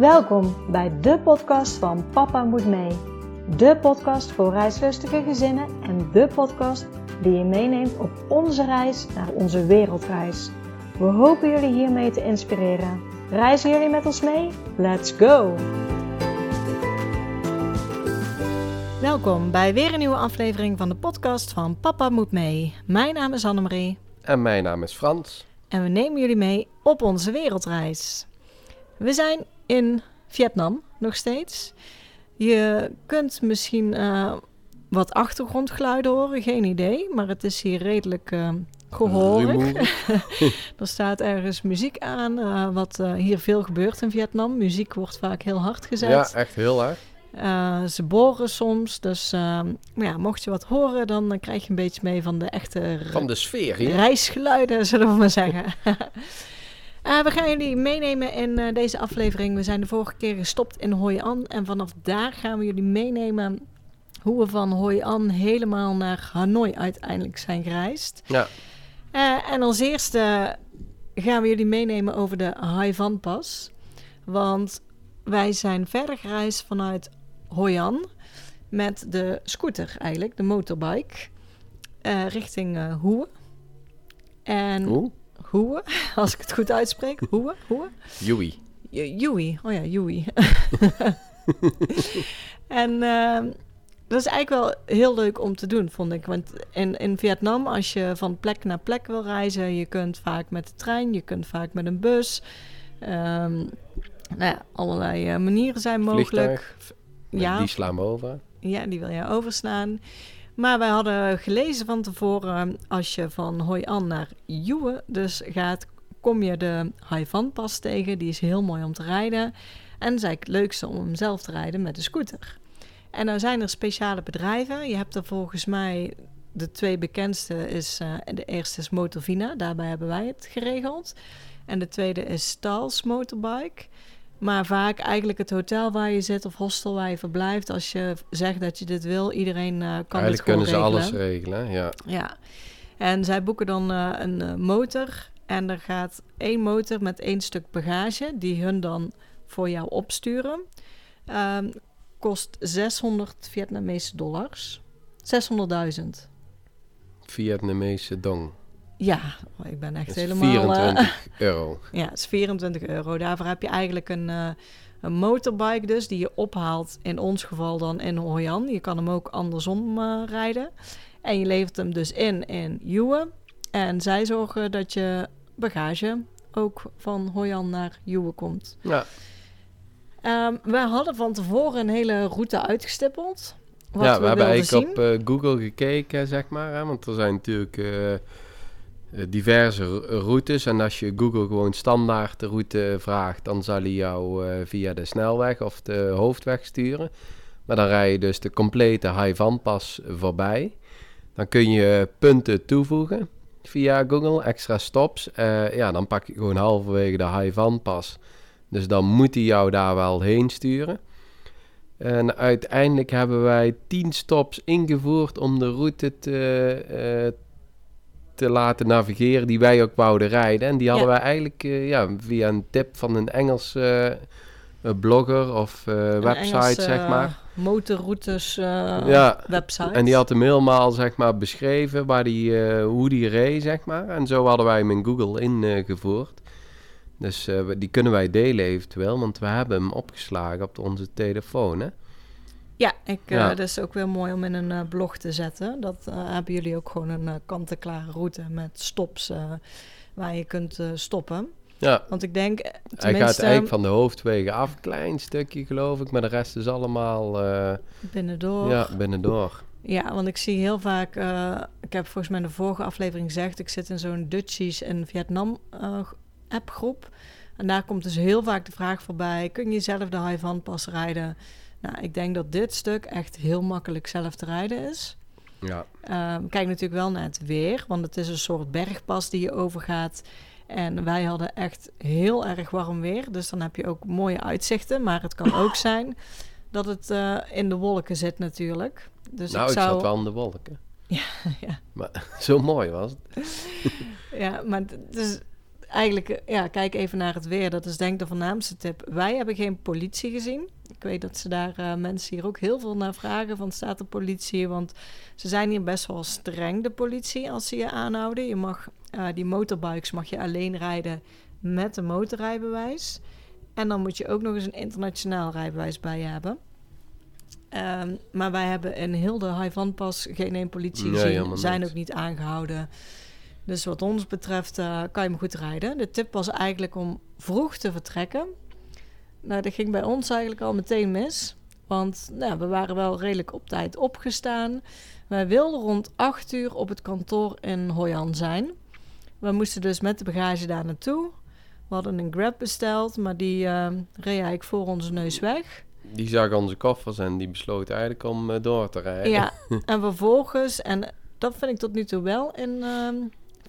Welkom bij de podcast van Papa Moet Mee. De podcast voor reislustige gezinnen en de podcast die je meeneemt op onze reis naar onze wereldreis. We hopen jullie hiermee te inspireren. Reizen jullie met ons mee? Let's go! Welkom bij weer een nieuwe aflevering van de podcast van Papa Moet Mee. Mijn naam is Annemarie. En mijn naam is Frans. En we nemen jullie mee op onze wereldreis. We zijn in Vietnam nog steeds. Je kunt misschien uh, wat achtergrondgeluiden horen, geen idee. Maar het is hier redelijk uh, gehoorlijk. er staat ergens muziek aan, uh, wat hier veel gebeurt in Vietnam. Muziek wordt vaak heel hard gezet. Ja, echt heel hard. Uh, ze boren soms, dus uh, ja, mocht je wat horen, dan uh, krijg je een beetje mee van de echte... Van de sfeer hier. Reisgeluiden, zullen we maar zeggen. we gaan jullie meenemen in deze aflevering. We zijn de vorige keer gestopt in Hoi An en vanaf daar gaan we jullie meenemen hoe we van Hoi An helemaal naar Hanoi uiteindelijk zijn gereisd. Ja. en als eerste gaan we jullie meenemen over de Hai Van Pas. Want wij zijn verder gereisd vanuit Hoi An met de scooter eigenlijk, de motorbike, richting Hoe. En? Hoe, als ik het goed uitspreek. Hoe, Hoe. Joey. Joey, oh ja, Joey. en uh, dat is eigenlijk wel heel leuk om te doen, vond ik. Want in, in Vietnam, als je van plek naar plek wil reizen, je kunt vaak met de trein, je kunt vaak met een bus. Um, nou ja, allerlei uh, manieren zijn mogelijk. Ja. Die slaan we over. Ja, die wil je overslaan. Maar wij hadden gelezen van tevoren, als je van Hoi An naar Juwe dus gaat, kom je de Haivan pas tegen. Die is heel mooi om te rijden. En is eigenlijk het leukste om hem zelf te rijden met de scooter. En dan zijn er speciale bedrijven. Je hebt er volgens mij de twee bekendste is, uh, de eerste is Motorvina, daarbij hebben wij het geregeld. En de tweede is Stals Motorbike. Maar vaak eigenlijk het hotel waar je zit of hostel waar je verblijft, als je zegt dat je dit wil, iedereen uh, kan eigenlijk het kunnen ze regelen. alles regelen, ja. Ja. En zij boeken dan uh, een uh, motor en er gaat één motor met één stuk bagage die hun dan voor jou opsturen. Um, kost 600 Vietnamese dollars. 600.000. Vietnamese dong. Ja, ik ben echt helemaal... 24 uh, euro. Ja, het is 24 euro. Daarvoor heb je eigenlijk een, uh, een motorbike dus, die je ophaalt. In ons geval dan in Hoi An. Je kan hem ook andersom uh, rijden. En je levert hem dus in in Juwe. En zij zorgen dat je bagage ook van Hoi An naar Juwe komt. Ja. Um, we hadden van tevoren een hele route uitgestippeld. Wat ja, we, we hebben eigenlijk zien. op Google gekeken, zeg maar. Hè, want er zijn natuurlijk diverse routes. En als je Google gewoon standaard de route vraagt, dan zal hij jou uh, via de snelweg of de hoofdweg sturen. Maar dan rij je dus de complete Haivan-pas voorbij. Dan kun je punten toevoegen via Google, extra stops. ja, dan pak je gewoon halverwege de Haivan-pas. Dus dan moet hij jou daar wel heen sturen. En uiteindelijk hebben wij 10 stops ingevoerd om de route te, te laten navigeren die wij ook wouden rijden. En die hadden ja. wij eigenlijk uh, ja, via een tip van een Engels uh, blogger of website, Engelse, zeg maar. Motorroutes ja, website. En die had hem helemaal zeg maar, beschreven waar die, hoe die reed, zeg maar. En zo hadden wij hem in Google ingevoerd. Dus die kunnen wij delen eventueel, want we hebben hem opgeslagen op onze telefoon, hè? Ja, ik, ja. Uh, dat is ook weer mooi om in een uh, blog te zetten. Dat hebben jullie ook gewoon een kant-en-klare route met stops waar je kunt stoppen. Ja. Want ik denk, tenminste... Hij gaat eigenlijk van de hoofdwegen af, klein stukje geloof ik, maar de rest is allemaal... binnendoor. Ja, binnendoor. Ja, want ik zie heel vaak... ik heb volgens mij in de vorige aflevering gezegd... ik zit in zo'n Dutchies in Vietnam appgroep. En daar komt dus heel vaak de vraag voorbij: kun je zelf de Haivan pas rijden? Nou, ik denk dat dit stuk echt heel makkelijk zelf te rijden is. Ja. Um, kijk natuurlijk wel naar het weer, want het is een soort bergpas die je overgaat. En wij hadden echt heel erg warm weer, dus dan heb je ook mooie uitzichten. Maar het kan ook zijn dat het uh, in de wolken zit natuurlijk. Dus nou, ik, zou... ik zat wel in de wolken. Ja, ja. Maar zo mooi was het. ja, maar het is eigenlijk, eh, ja, kijk even naar het weer. Dat is denk ik de voornaamste tip. Wij hebben geen politie gezien. Ik weet dat ze daar uh, mensen hier ook heel veel naar vragen. Van staat er politie? Want ze zijn hier best wel streng, de politie, als ze je aanhouden. Je mag uh, die motorbikes mag je alleen rijden met een motorrijbewijs. En dan moet je ook nog eens een internationaal rijbewijs bij je hebben. Um, maar wij hebben in heel de Haivan-pas geen één politie gezien. Zijn ook niet aangehouden. Dus wat ons betreft uh, kan je hem goed rijden. De tip was eigenlijk om vroeg te vertrekken. Nou, dat ging bij ons eigenlijk al meteen mis. Want nou, we waren wel redelijk op tijd opgestaan. Wij wilden rond 8 uur op het kantoor in Hoi An zijn. We moesten dus met de bagage daar naartoe. We hadden een Grab besteld, maar die uh, reed eigenlijk voor onze neus weg. Die zag onze koffers en die besloot eigenlijk om uh, door te rijden. Ja, en vervolgens, en dat vind ik tot nu toe wel in uh,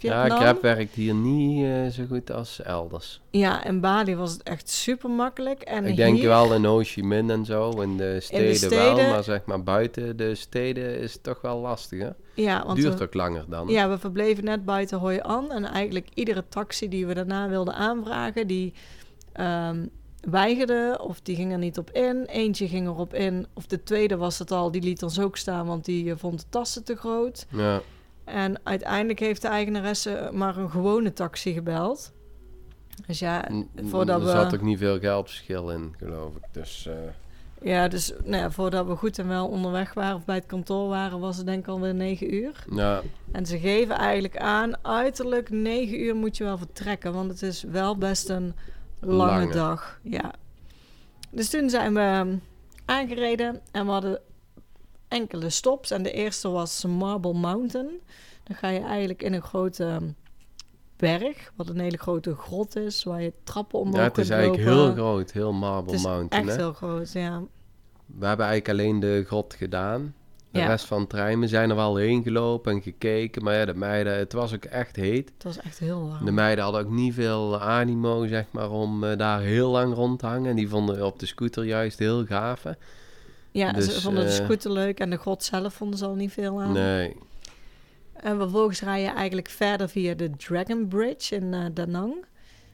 Vietnam. Ja, Grab werkt hier niet uh, zo goed als elders. Ja, in Bali was het echt super makkelijk. En ik denk wel in Ho Chi Minh en zo, in de, steden, in de steden wel, maar zeg maar buiten de steden is het toch wel lastig, hè? Ja, want Duurt we, ook langer dan. Ja, we verbleven net buiten Hoi An en eigenlijk iedere taxi die we daarna wilden aanvragen, die... Um, weigerde of die ging er niet op in. Eentje ging erop in. Of de tweede was het al, die liet ons ook staan, want die uh, vond de tassen te groot. Ja. En uiteindelijk heeft de eigenaresse maar een gewone taxi gebeld. Dus ja, voordat we... Er zat ook niet veel geldverschil in, geloof ik. Dus... Uh... Ja, dus nou ja, voordat we goed en wel onderweg waren of bij het kantoor waren, was het denk ik alweer negen uur. Ja. En ze geven eigenlijk aan, uiterlijk negen uur moet je wel vertrekken, want het is wel best een lange, dag. Ja. Dus toen zijn we ehm, aangereden en we hadden enkele stops. En de eerste was Marble Mountain. Dan ga je eigenlijk in een grote ehm, berg, wat een hele grote grot is, waar je trappen omhoog Ja, het is eigenlijk heel groot, heel Marble Mountain. echt heel groot, ja. We hebben eigenlijk alleen de grot gedaan. De rest van het trein, we zijn er wel heen gelopen en gekeken. Maar ja, de meiden, het was ook echt heet. Het was echt heel warm. De meiden hadden ook niet veel animo, zeg maar, om uh, daar heel lang rond te hangen. En die vonden op de scooter juist heel gaaf. Ja, dus, ze vonden de eh, scooter leuk en de grot zelf vonden ze al niet veel aan. Nee. En vervolgens rij je eigenlijk verder via de Dragon Bridge in uh, Da Nang.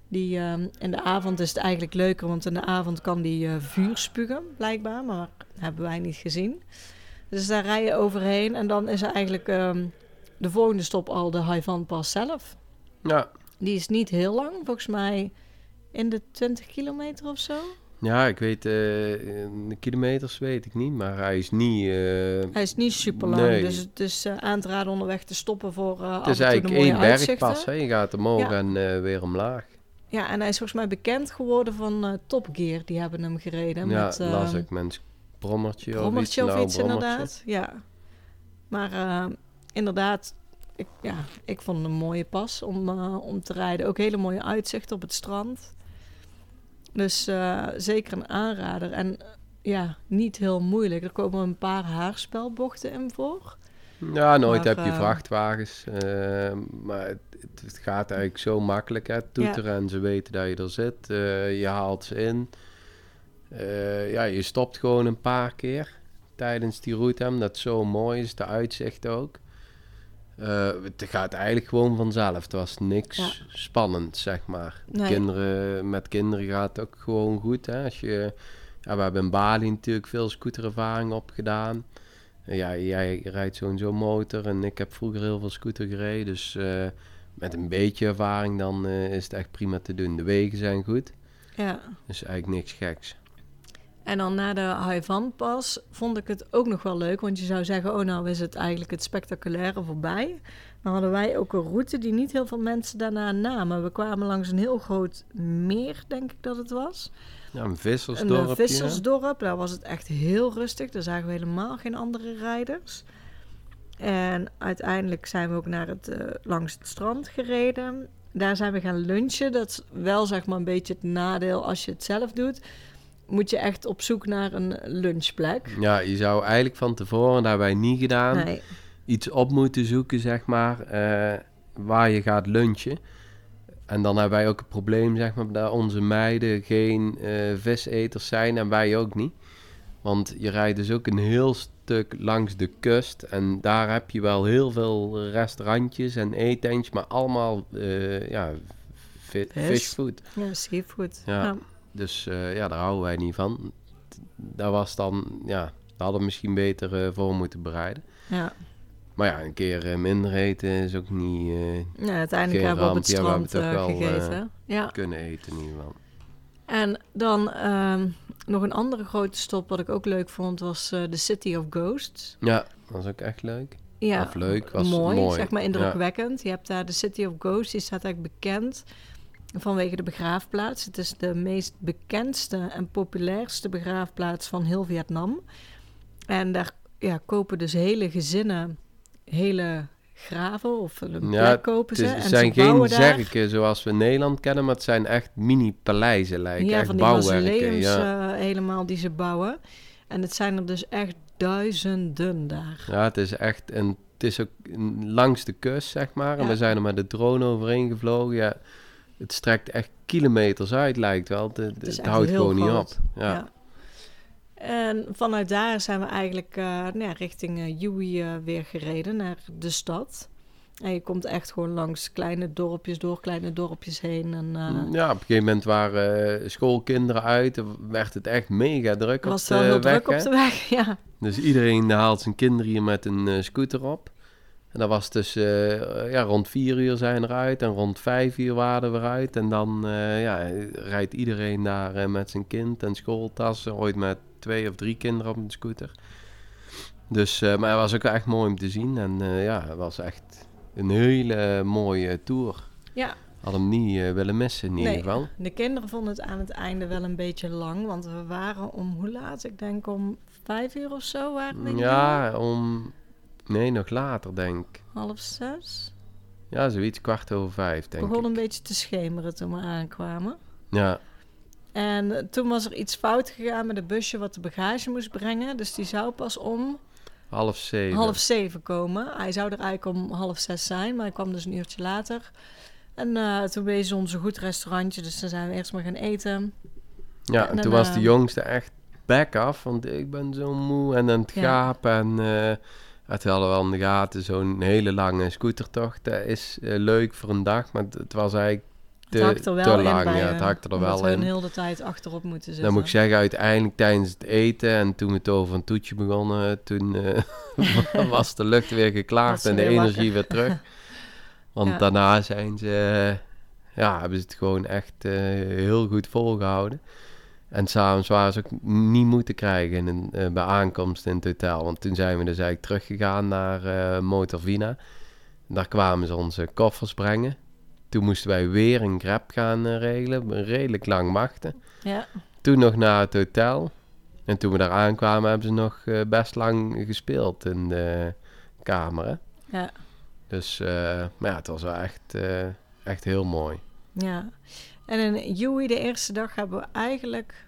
Die, uh, in de avond is het eigenlijk leuker, want in de avond kan die vuur spugen, blijkbaar. Maar dat hebben wij niet gezien. Dus daar rij je overheen en dan is er eigenlijk um, de volgende stop al de Haivan Pas zelf. Ja. Die is niet heel lang, volgens mij in de 20 kilometer of zo. Ja, ik weet, uh, de kilometers weet ik niet, maar hij is niet... Uh, hij is niet super lang, nee. dus het is uh, aan te raden onderweg te stoppen voor uh, Het is eigenlijk één bergpas, hè? je gaat omhoog ja. en weer omlaag. Ja, en hij is volgens mij bekend geworden van Top Gear, die hebben hem gereden. Ja, met, las ik, mensen brommertje, brommertje of iets, of iets inderdaad. Ja. Maar uh, inderdaad, ik, ja, ik vond het een mooie pas om, uh, om te rijden. Ook hele mooie uitzicht op het strand. Dus uh, zeker een aanrader. En ja, niet heel moeilijk. Er komen een paar haarspelbochten in voor. Ja, nooit maar, heb je vrachtwagens. maar het, het, gaat eigenlijk zo makkelijk, hè, toeteren. Ja. En ze weten dat je er zit. je haalt ze in. Uh, ja, je stopt gewoon een paar keer tijdens die route. Dat zo mooi is, de uitzicht ook. Uh, het gaat eigenlijk gewoon vanzelf. Het was niks ja. spannend, zeg maar. Nee. Kinderen, met kinderen gaat het ook gewoon goed. Hè? Als je, ja, we hebben in Bali natuurlijk veel scooterervaring opgedaan. Ja, jij rijdt zo'n motor en ik heb vroeger heel veel scooter gereden. Dus uh, met een beetje ervaring dan uh, is het echt prima te doen. De wegen zijn goed. Ja. Dus eigenlijk niks geks. En dan na de Haivan pas vond ik het ook nog wel leuk. Want je zou zeggen, oh nou is het eigenlijk het spectaculaire voorbij. Dan hadden wij ook een route die niet heel veel mensen daarna namen. We kwamen langs een heel groot meer, denk ik dat het was. Ja, een vissersdorp. Een vissersdorp, daar was het echt heel rustig. Daar zagen we helemaal geen andere rijders. En uiteindelijk zijn we ook naar het, uh, langs het strand gereden. Daar zijn we gaan lunchen. Dat is wel zeg maar een beetje het nadeel als je het zelf doet moet je echt op zoek naar een lunchplek. Ja, je zou eigenlijk van tevoren, hebben wij niet gedaan, nee. iets op moeten zoeken, zeg maar, uh, waar je gaat lunchen. En dan hebben wij ook het probleem, zeg maar, dat onze meiden geen uh, viseters zijn en wij ook niet. Want je rijdt dus ook een heel stuk langs de kust en daar heb je wel heel veel restaurantjes en eetentjes, maar allemaal uh, ja, fi- Vis. fishfood. Ja, seafood. Ja. Ja. Dus eh, ja, daar houden wij niet van. Dat was dan, ja, we hadden misschien beter eh, voor moeten bereiden. ja. Maar ja, een keer eh, minder eten is ook niet Ja, uiteindelijk hebben we op het. Ja, we strand toch wel, gegeten. ja. kunnen eten in ieder geval. En dan ehm, nog een andere grote stop wat ik ook leuk vond was de City of Ghosts. Ja, dat was ook echt leuk. Ja, Of leuk, was mooi, mooi. zeg maar indrukwekkend. Je hebt daar de City of Ghosts, die staat eigenlijk bekend vanwege de begraafplaats. Het is de meest bekendste en populairste begraafplaats van heel Vietnam. En daar ja, kopen dus hele gezinnen hele graven of een Ja, kopen Het, ze. is, en het zijn ze geen daar, zerken zoals we in Nederland kennen, maar het zijn echt mini-paleizen lijken. ja, echt van die bouwwerken. Ja. eh, helemaal die ze bouwen. En het zijn er dus echt duizenden daar. ja, het is echt... En het is ook een- langs de kust, zeg maar. En Ja. we zijn er met de drone overheen gevlogen. Ja, het strekt echt kilometers uit, lijkt wel. Het, houdt heel gewoon niet op. Ja. Ja. En vanuit daar zijn we eigenlijk eh, nou ja, richting uh, Yui weer gereden naar de stad. En je komt echt gewoon langs kleine dorpjes, door kleine dorpjes heen. En uh, Ja, op een gegeven moment waren uh, schoolkinderen uit. Werd het echt mega druk was op wel de heel weg. druk op de weg, ja. Dus iedereen haalt zijn kinderen hier met een uh, scooter op. En dat was dus uh, ja, rond vier uur zijn we eruit en rond vijf uur waren we eruit. En dan uh, ja, rijdt iedereen daar uh, met zijn kind en schooltassen. Ooit met twee of drie kinderen op een scooter. Dus, maar het was ook echt mooi om te zien. En ja, het was echt een hele mooie tour. Ja. Had hem niet willen missen in nee, ieder geval. De kinderen vonden het aan het einde wel een beetje lang. Want we waren om, hoe laat? Ik denk om vijf uur of zo waren we Ja, om... Nee, nog later denk ik. Half zes? Ja, zoiets kwart over vijf denk Het begon ik. een beetje te schemeren toen we aankwamen. Ja. En toen was er iets fout gegaan met een busje wat de bagage moest brengen. Dus die zou pas om half zeven, half zeven komen. Hij zou er eigenlijk om half zes zijn, maar hij kwam dus een uurtje later. En uh, toen wezen ons een goed restaurantje, dus dan zijn we eerst maar gaan eten. Ja, en, en toen was de jongste echt back af, want ik ben zo moe en aan het Ja. gapen. En uh, het hadden wel in de gaten zo'n hele lange scootertocht. Dat is uh, leuk voor een dag, maar het was eigenlijk te, het er wel te in lang. bij, ja, het hakte er wel we in. een hele tijd achterop moeten zitten. Dan moet ik zeggen, uiteindelijk tijdens het eten en toen we het over een toetje begonnen, toen uh, was de lucht weer geklaard en de energie weer terug. Want ja. daarna zijn ze, ja, hebben ze het gewoon echt uh, heel goed volgehouden. En s'avonds waren ze ook niet moeten krijgen in, uh, bij aankomst in het hotel. Want toen zijn we dus eigenlijk teruggegaan naar uh, Motorvina. Daar kwamen ze onze koffers brengen. Toen moesten wij weer een grab gaan uh, regelen. Redelijk lang wachten. Ja. Toen nog naar het hotel. En toen we daar aankwamen hebben ze nog best lang gespeeld in de kamer. Hè? Ja. Dus maar ja, het was wel echt, echt heel mooi. Ja. En in Yui de eerste dag hebben we eigenlijk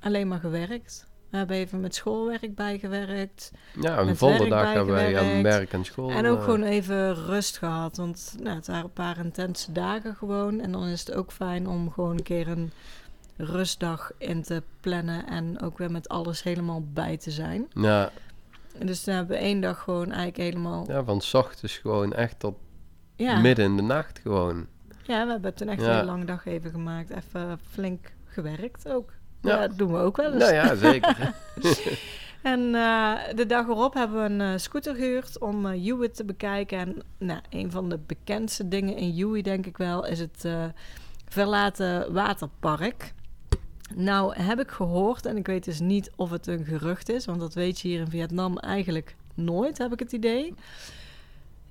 alleen maar gewerkt. We hebben even met schoolwerk bijgewerkt. Ja, een volle dag hebben wij aan werk en school. En ook uh, gewoon even rust gehad. Want nou, het waren een paar intense dagen gewoon. En dan is het ook fijn om gewoon een keer een rustdag in te plannen. En ook weer met alles helemaal bij te zijn. Ja. En dus dan hebben we één dag gewoon eigenlijk helemaal... Ja, van s ochtends gewoon echt tot ja. midden in de nacht gewoon. Ja, we hebben toen echt ja. een hele lange dag even gemaakt. Even flink gewerkt ook. Ja, dat doen we ook wel eens. Nou ja, zeker. en uh, de dag erop hebben we een uh, scooter gehuurd om uh, te bekijken. En nou, een van de bekendste dingen in Yui, denk ik wel, is het verlaten waterpark. Nou heb ik gehoord, en ik weet dus niet of het een gerucht is, want dat weet je hier in Vietnam eigenlijk nooit, heb ik het idee.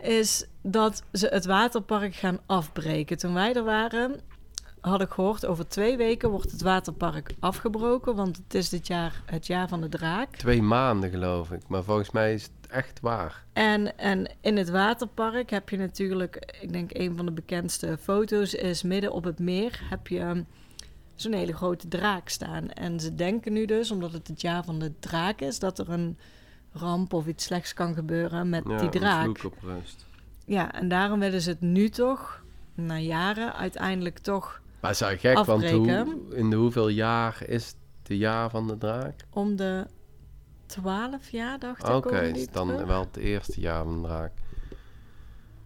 Is dat ze het waterpark gaan afbreken. Toen wij er waren, had ik gehoord, over twee weken wordt het waterpark afgebroken. Want het is dit jaar het jaar van de draak. Twee maanden geloof ik, maar volgens mij is het echt waar. En, en in het waterpark heb je natuurlijk, ik denk een van de bekendste foto's is midden op het meer heb je zo'n hele grote draak staan. En ze denken nu dus, omdat het het jaar van de draak is, dat er een ramp of iets slechts kan gebeuren met ja, die draak. Op rust. Ja, en daarom willen ze het nu toch, na jaren, uiteindelijk toch maar het is gek, afbreken. want hoe, in de hoeveel jaar is het de jaar van de draak? Om de 12 jaar, dacht ik. Oké, okay, dan terug. wel het eerste jaar van de draak.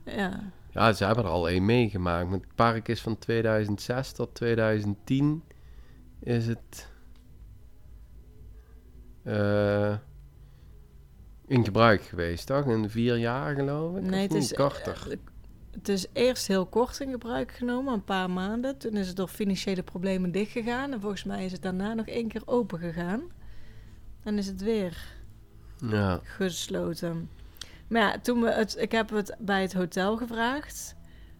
Ja. Ja, ze hebben er al één meegemaakt. Het park is van 2006 tot 2010 is het eh, in gebruik geweest, toch? In vier jaar geloof ik? Nee, het is, korter. eh, het is eerst heel kort in gebruik genomen, een paar maanden. Toen is het door financiële problemen dichtgegaan. En volgens mij is het daarna nog één keer open gegaan. En is het weer ja. gesloten. Maar ja, toen we het, ik heb het bij het hotel gevraagd.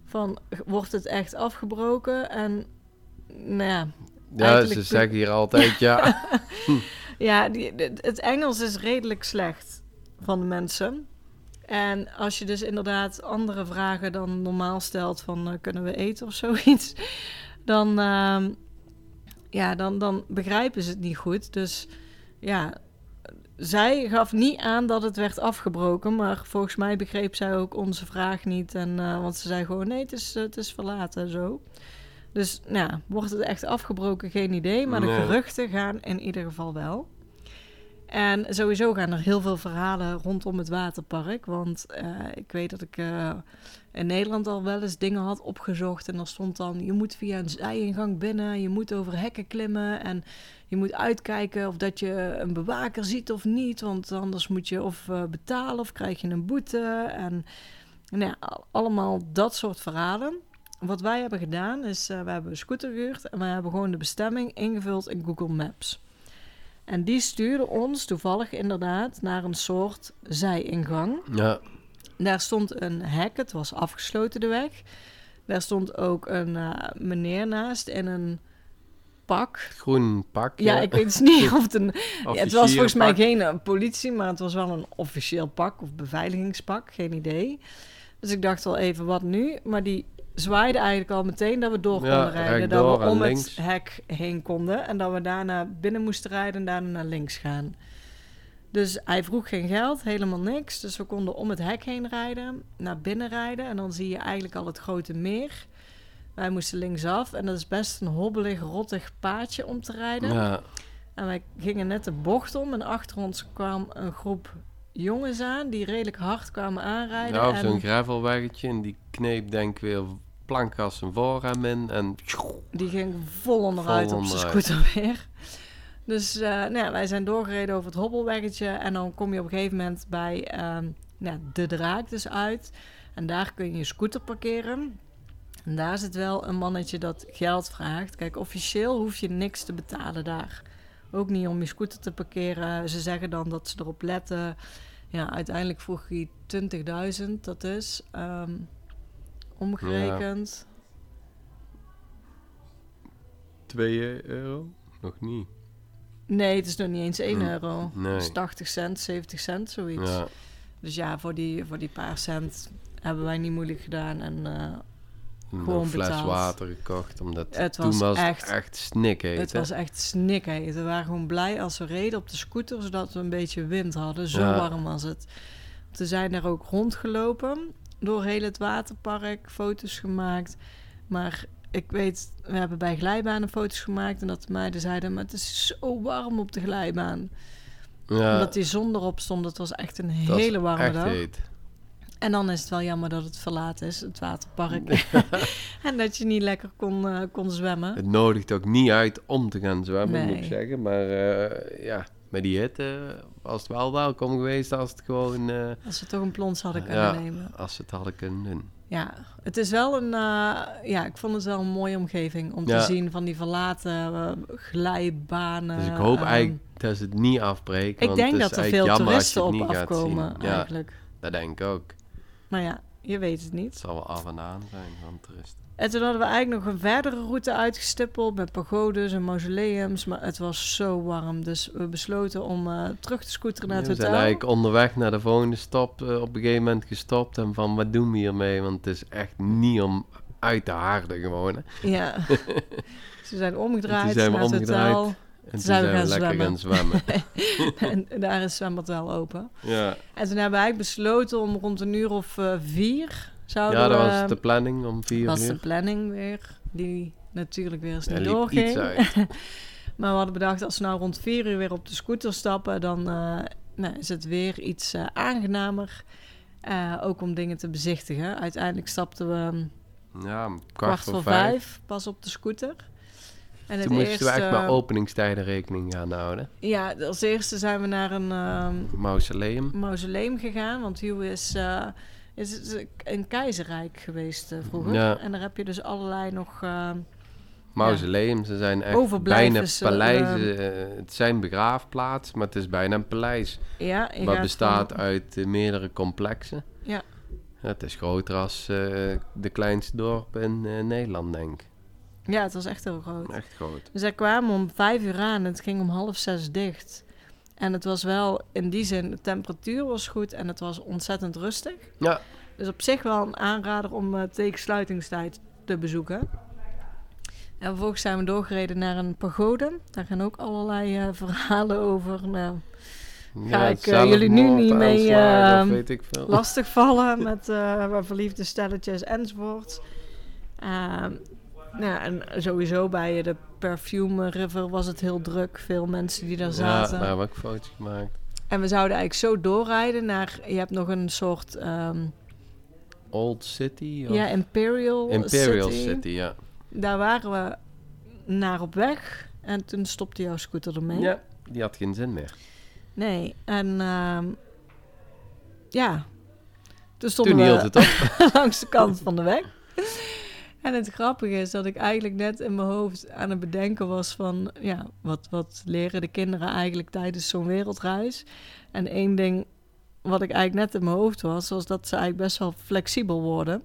Van, wordt het echt afgebroken? En nou ja, ja, ze zeggen hier altijd ja. Ja, die, het Engels is redelijk slecht van de mensen. En als je dus inderdaad andere vragen dan normaal stelt van eh, kunnen we eten of zoiets, dan, ehm, ja, dan, dan begrijpen ze het niet goed. Dus ja, zij gaf niet aan dat het werd afgebroken, maar volgens mij begreep zij ook onze vraag niet. En, eh, want ze zei gewoon nee, het is, eh, het is verlaten en zo. Dus nou, ja, wordt het echt afgebroken? Geen idee. Maar de geruchten gaan in ieder geval wel. En sowieso gaan er heel veel verhalen rondom het waterpark. Want eh, ik weet dat ik eh, in Nederland al wel eens dingen had opgezocht. En er stond dan, je moet via een zijingang binnen. Je moet over hekken klimmen. En je moet uitkijken of dat je een bewaker ziet of niet. Want anders moet je of eh, betalen of krijg je een boete. En nou ja, al- allemaal dat soort verhalen. Wat wij hebben gedaan is, we hebben een scooter gehuurd en we hebben gewoon de bestemming ingevuld in Google Maps. En die stuurde ons toevallig inderdaad naar een soort zijingang. ja. Daar stond een hek, het was afgesloten de weg. Daar stond ook een eh, meneer naast in een pak. Groen pak. Ja, ik weet dus niet of het een... Ja, het was volgens mij geen eh, politie, maar het was wel een officieel pak of beveiligingspak, geen idee. Dus ik dacht wel even, wat nu? Maar die zwaaide eigenlijk al meteen dat we door Ja, konden rijden. Dat we om links. het hek heen konden en dat we daarna binnen moesten rijden en daarna naar links gaan. Dus hij vroeg geen geld, helemaal niks. Dus we konden om het hek heen rijden, naar binnen rijden. En dan zie je eigenlijk al het grote meer. Wij moesten linksaf en dat is best een hobbelig, rottig paadje om te rijden. Ja, En wij gingen net de bocht om en achter ons kwam een groep jongens aan die redelijk hard kwamen aanrijden. en zo'n gravelweggetje en die kneep denk ik weer plankgas en voorrem in en die ging vol onderuit Vol op zijn scooter weer. Dus eh, nou ja, wij zijn doorgereden over het hobbelweggetje en dan kom je op een gegeven moment bij ehm, nou, de draak dus uit. En daar kun je je scooter parkeren. En daar zit wel een mannetje dat geld vraagt. Kijk, officieel hoef je niks te betalen daar. Ook niet om je scooter te parkeren. Ze zeggen dan dat ze erop letten. Ja, uiteindelijk vroeg hij 20.000, dat is ehm, omgerekend. 2 euro? Nog niet. Nee, het is nog niet eens 1 Mm, euro. nee. Het is 80 cent, 70 cent, zoiets. Ja, Dus ja, voor die, voor die paar cent hebben wij niet moeilijk gedaan. En een Gewoon fles betaald. water gekocht, omdat Het toen was was echt- echt snikheet. het was echt snikheet. We waren gewoon blij als we reden op de scooter, zodat we een beetje wind hadden. Zo Ja. warm was het. We zijn er ook rondgelopen door heel het waterpark, foto's gemaakt. Maar ik weet, we hebben bij glijbanen foto's gemaakt en dat de meiden zeiden, maar het is zo warm op de glijbaan. ja, Omdat die zon erop stond, het was echt een hele warme echt dag. heet. En dan is het wel jammer dat het verlaten is, het waterpark. en dat je niet lekker kon, eh, kon zwemmen. Het nodigt ook niet uit om te gaan zwemmen, moet ik zeggen. Maar eh, ja, met die hitte was het wel welkom geweest als het gewoon... eh, Als we toch een plons hadden kunnen ja, nemen. als ze het hadden kunnen doen. Ja, het is wel een... eh, ja, ik vond het wel een mooie omgeving om Ja. te zien van die verlaten eh, glijbanen. Dus ik hoop ehm, eigenlijk dat ze het niet afbreken. Ik want denk het dat er veel als toeristen het op afkomen. Ja, eigenlijk. dat denk ik ook. Maar ja, je weet het Het niet. zal wel af en aan zijn van toeristen. En toen hadden we eigenlijk nog een verdere route uitgestippeld met pagodes en mausoleums. Maar het was zo warm, dus we besloten om eh, terug te scooteren naar het we zijn hotel. eigenlijk onderweg naar de volgende stop eh, op een gegeven moment gestopt. En van, wat doen we hiermee? Want het is echt niet om uit te harden gewoon. Hè. Ja. Ze zijn omgedraaid zijn naar het omgedraaid. hotel. En toen zijn we gaan lekker gaan zwemmen. en daar is het zwembad wel open. ja, En toen hebben we eigenlijk besloten om rond een uur of eh, vier zouden ja, dat we... was de planning om vier was de uur. planning weer, die natuurlijk weer eens niet doorging. Maar we hadden bedacht, als we nou rond vier uur weer op de scooter stappen, dan eh, nou, is het weer iets eh, aangenamer. Eh, ook om dingen te bezichtigen. Uiteindelijk stapten we Ja, kwart, kwart voor voor vijf. vijf pas op de scooter. En Toen moesten we echt met openingstijden rekening gaan houden. Ja, als eerste zijn we naar een ehm, Mausoleum. mausoleum gegaan. Want Hugh is, is, is een keizerrijk geweest eh, vroeger. Ja. En daar heb je dus allerlei nog... ehm, Mausoleum, ze zijn echt bijna eh, paleizen. eh, het zijn begraafplaats, maar het is bijna een paleis. ja, Wat bestaat van- uit eh, meerdere complexen. Ja. Het is groter als eh, de kleinste dorp in eh, Nederland, denk ik. Ja, het was echt heel groot. Echt groot. Dus wij kwamen om vijf uur aan en het ging om half zes dicht. En het was wel in die zin, de temperatuur was goed en het was ontzettend rustig. Ja, Dus op zich wel een aanrader om eh, tegen sluitingstijd te bezoeken. En vervolgens zijn we doorgereden naar een pagode. Daar gaan ook allerlei eh, verhalen over. Nou, Ga ik, eh, jullie nu niet mee, eh, veel. lastigvallen met verliefde stelletjes enzovoort. Nou, en sowieso bij de Perfume River was het heel druk. Veel mensen die daar Ja, zaten. daar hebben we ook foto's gemaakt. En we zouden eigenlijk zo doorrijden naar... Je hebt nog een soort... ehm, Old City? Of? ja, Imperial, Imperial City. City, ja. Daar waren we naar op weg. En toen stopte jouw scooter ermee. Ja, die had geen zin meer. Nee, en ehm, ja, toen stonden Toen we het op. langs de kant van de weg. En het grappige is dat ik eigenlijk net in mijn hoofd aan het bedenken was van... ja, wat, wat leren de kinderen eigenlijk tijdens zo'n wereldreis? En één ding wat ik eigenlijk net in mijn hoofd was... was dat ze eigenlijk best wel flexibel worden.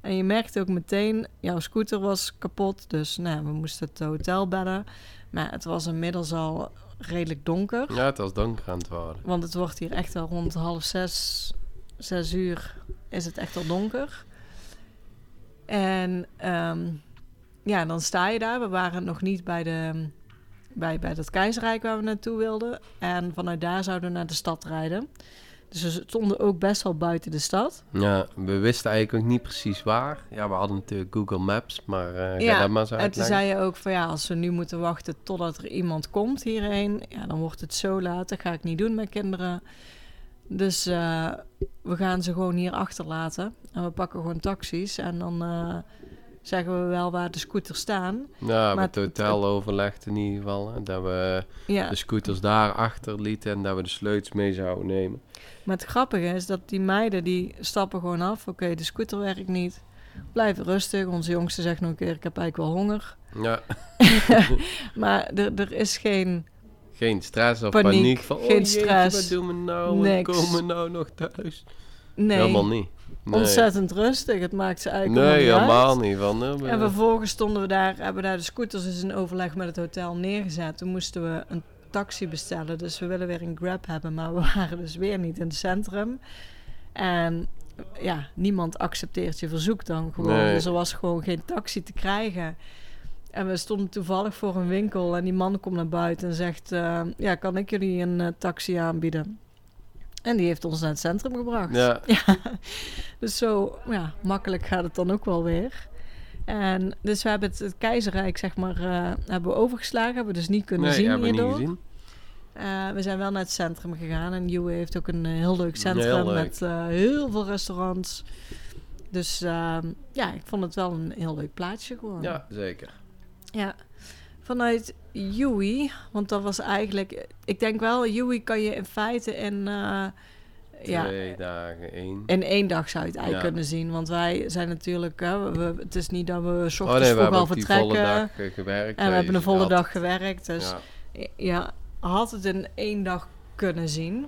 En je merkte ook meteen, jouw scooter was kapot. Dus nou, we moesten het hotel bellen. Maar het was inmiddels al redelijk donker. Ja, het was donker aan het worden. Want het wordt hier echt wel rond half zes, zes uur is het echt al donker. En ehm, ja, dan sta je daar. We waren nog niet bij, de, bij, bij dat keizerrijk waar we naartoe wilden. En vanuit daar zouden we naar de stad rijden. Dus we stonden ook best wel buiten de stad. Ja, we wisten eigenlijk ook niet precies waar. Ja, we hadden natuurlijk Google Maps, maar ga Ja, dat maar eens En toen zei je ook van ja, als we nu moeten wachten totdat er iemand komt hierheen, ja, dan wordt het zo laat. Dat ga ik niet doen met kinderen. Dus eh, we gaan ze gewoon hier achterlaten. En we pakken gewoon taxis. En dan eh, zeggen we wel waar de scooters staan. Ja, maar met het hotel overlegd in ieder geval. Hè, dat we Ja, de scooters daar achter lieten en dat we de sleutels mee zouden nemen. maar het grappige is dat die meiden die stappen gewoon af. Oké, de scooter werkt niet. Blijven rustig. Onze jongste zegt nog een keer, ik heb eigenlijk wel honger. Ja, Maar er, er is geen... geen stress of Paniek, paniek. van, geen oh, jeetje, stress. wat doen we nou? Niks. We komen nou nog thuis. Nee, Helemaal niet. Nee, ontzettend rustig. Het maakt ze eigenlijk nee helemaal niet uit. helemaal niet. Van, En vervolgens stonden we daar, hebben we daar de scooters dus in overleg met het hotel neergezet. Toen moesten we een taxi bestellen. Dus we willen weer een Grab hebben, maar we waren dus weer niet in het centrum. En ja, niemand accepteert je verzoek dan gewoon. Nee. Dus er was gewoon geen taxi te krijgen. En we stonden toevallig voor een winkel en die man komt naar buiten en zegt... eh, ja, kan ik jullie een eh, taxi aanbieden? En die heeft ons naar het centrum gebracht. ja, Dus zo ja, makkelijk gaat het dan ook wel weer. En dus we hebben het, het keizerrijk, zeg maar, eh, hebben we overgeslagen. Hebben we dus niet kunnen nee, zien hebben we niet hierdoor. gezien. We zijn wel naar het centrum gegaan. En Juwe heeft ook een heel leuk centrum Heel leuk. met heel veel restaurants. Dus ja, ik vond het wel een heel leuk plaatsje gewoon. Ja, zeker. Ja. Vanuit Yui, want dat was eigenlijk... Ik denk wel, Yui kan je in feite in... eh, ja, Twee dagen, één. in één dag zou je het eigenlijk Ja. kunnen zien. Want wij zijn natuurlijk... Hè, we, het is niet dat we s Oh ochtends nee, we vroeg hebben al ook die vertrekken. volle dag eh, gewerkt. en we hebben een volle dag gewerkt. Dus Ja. ja, had het in één dag kunnen zien.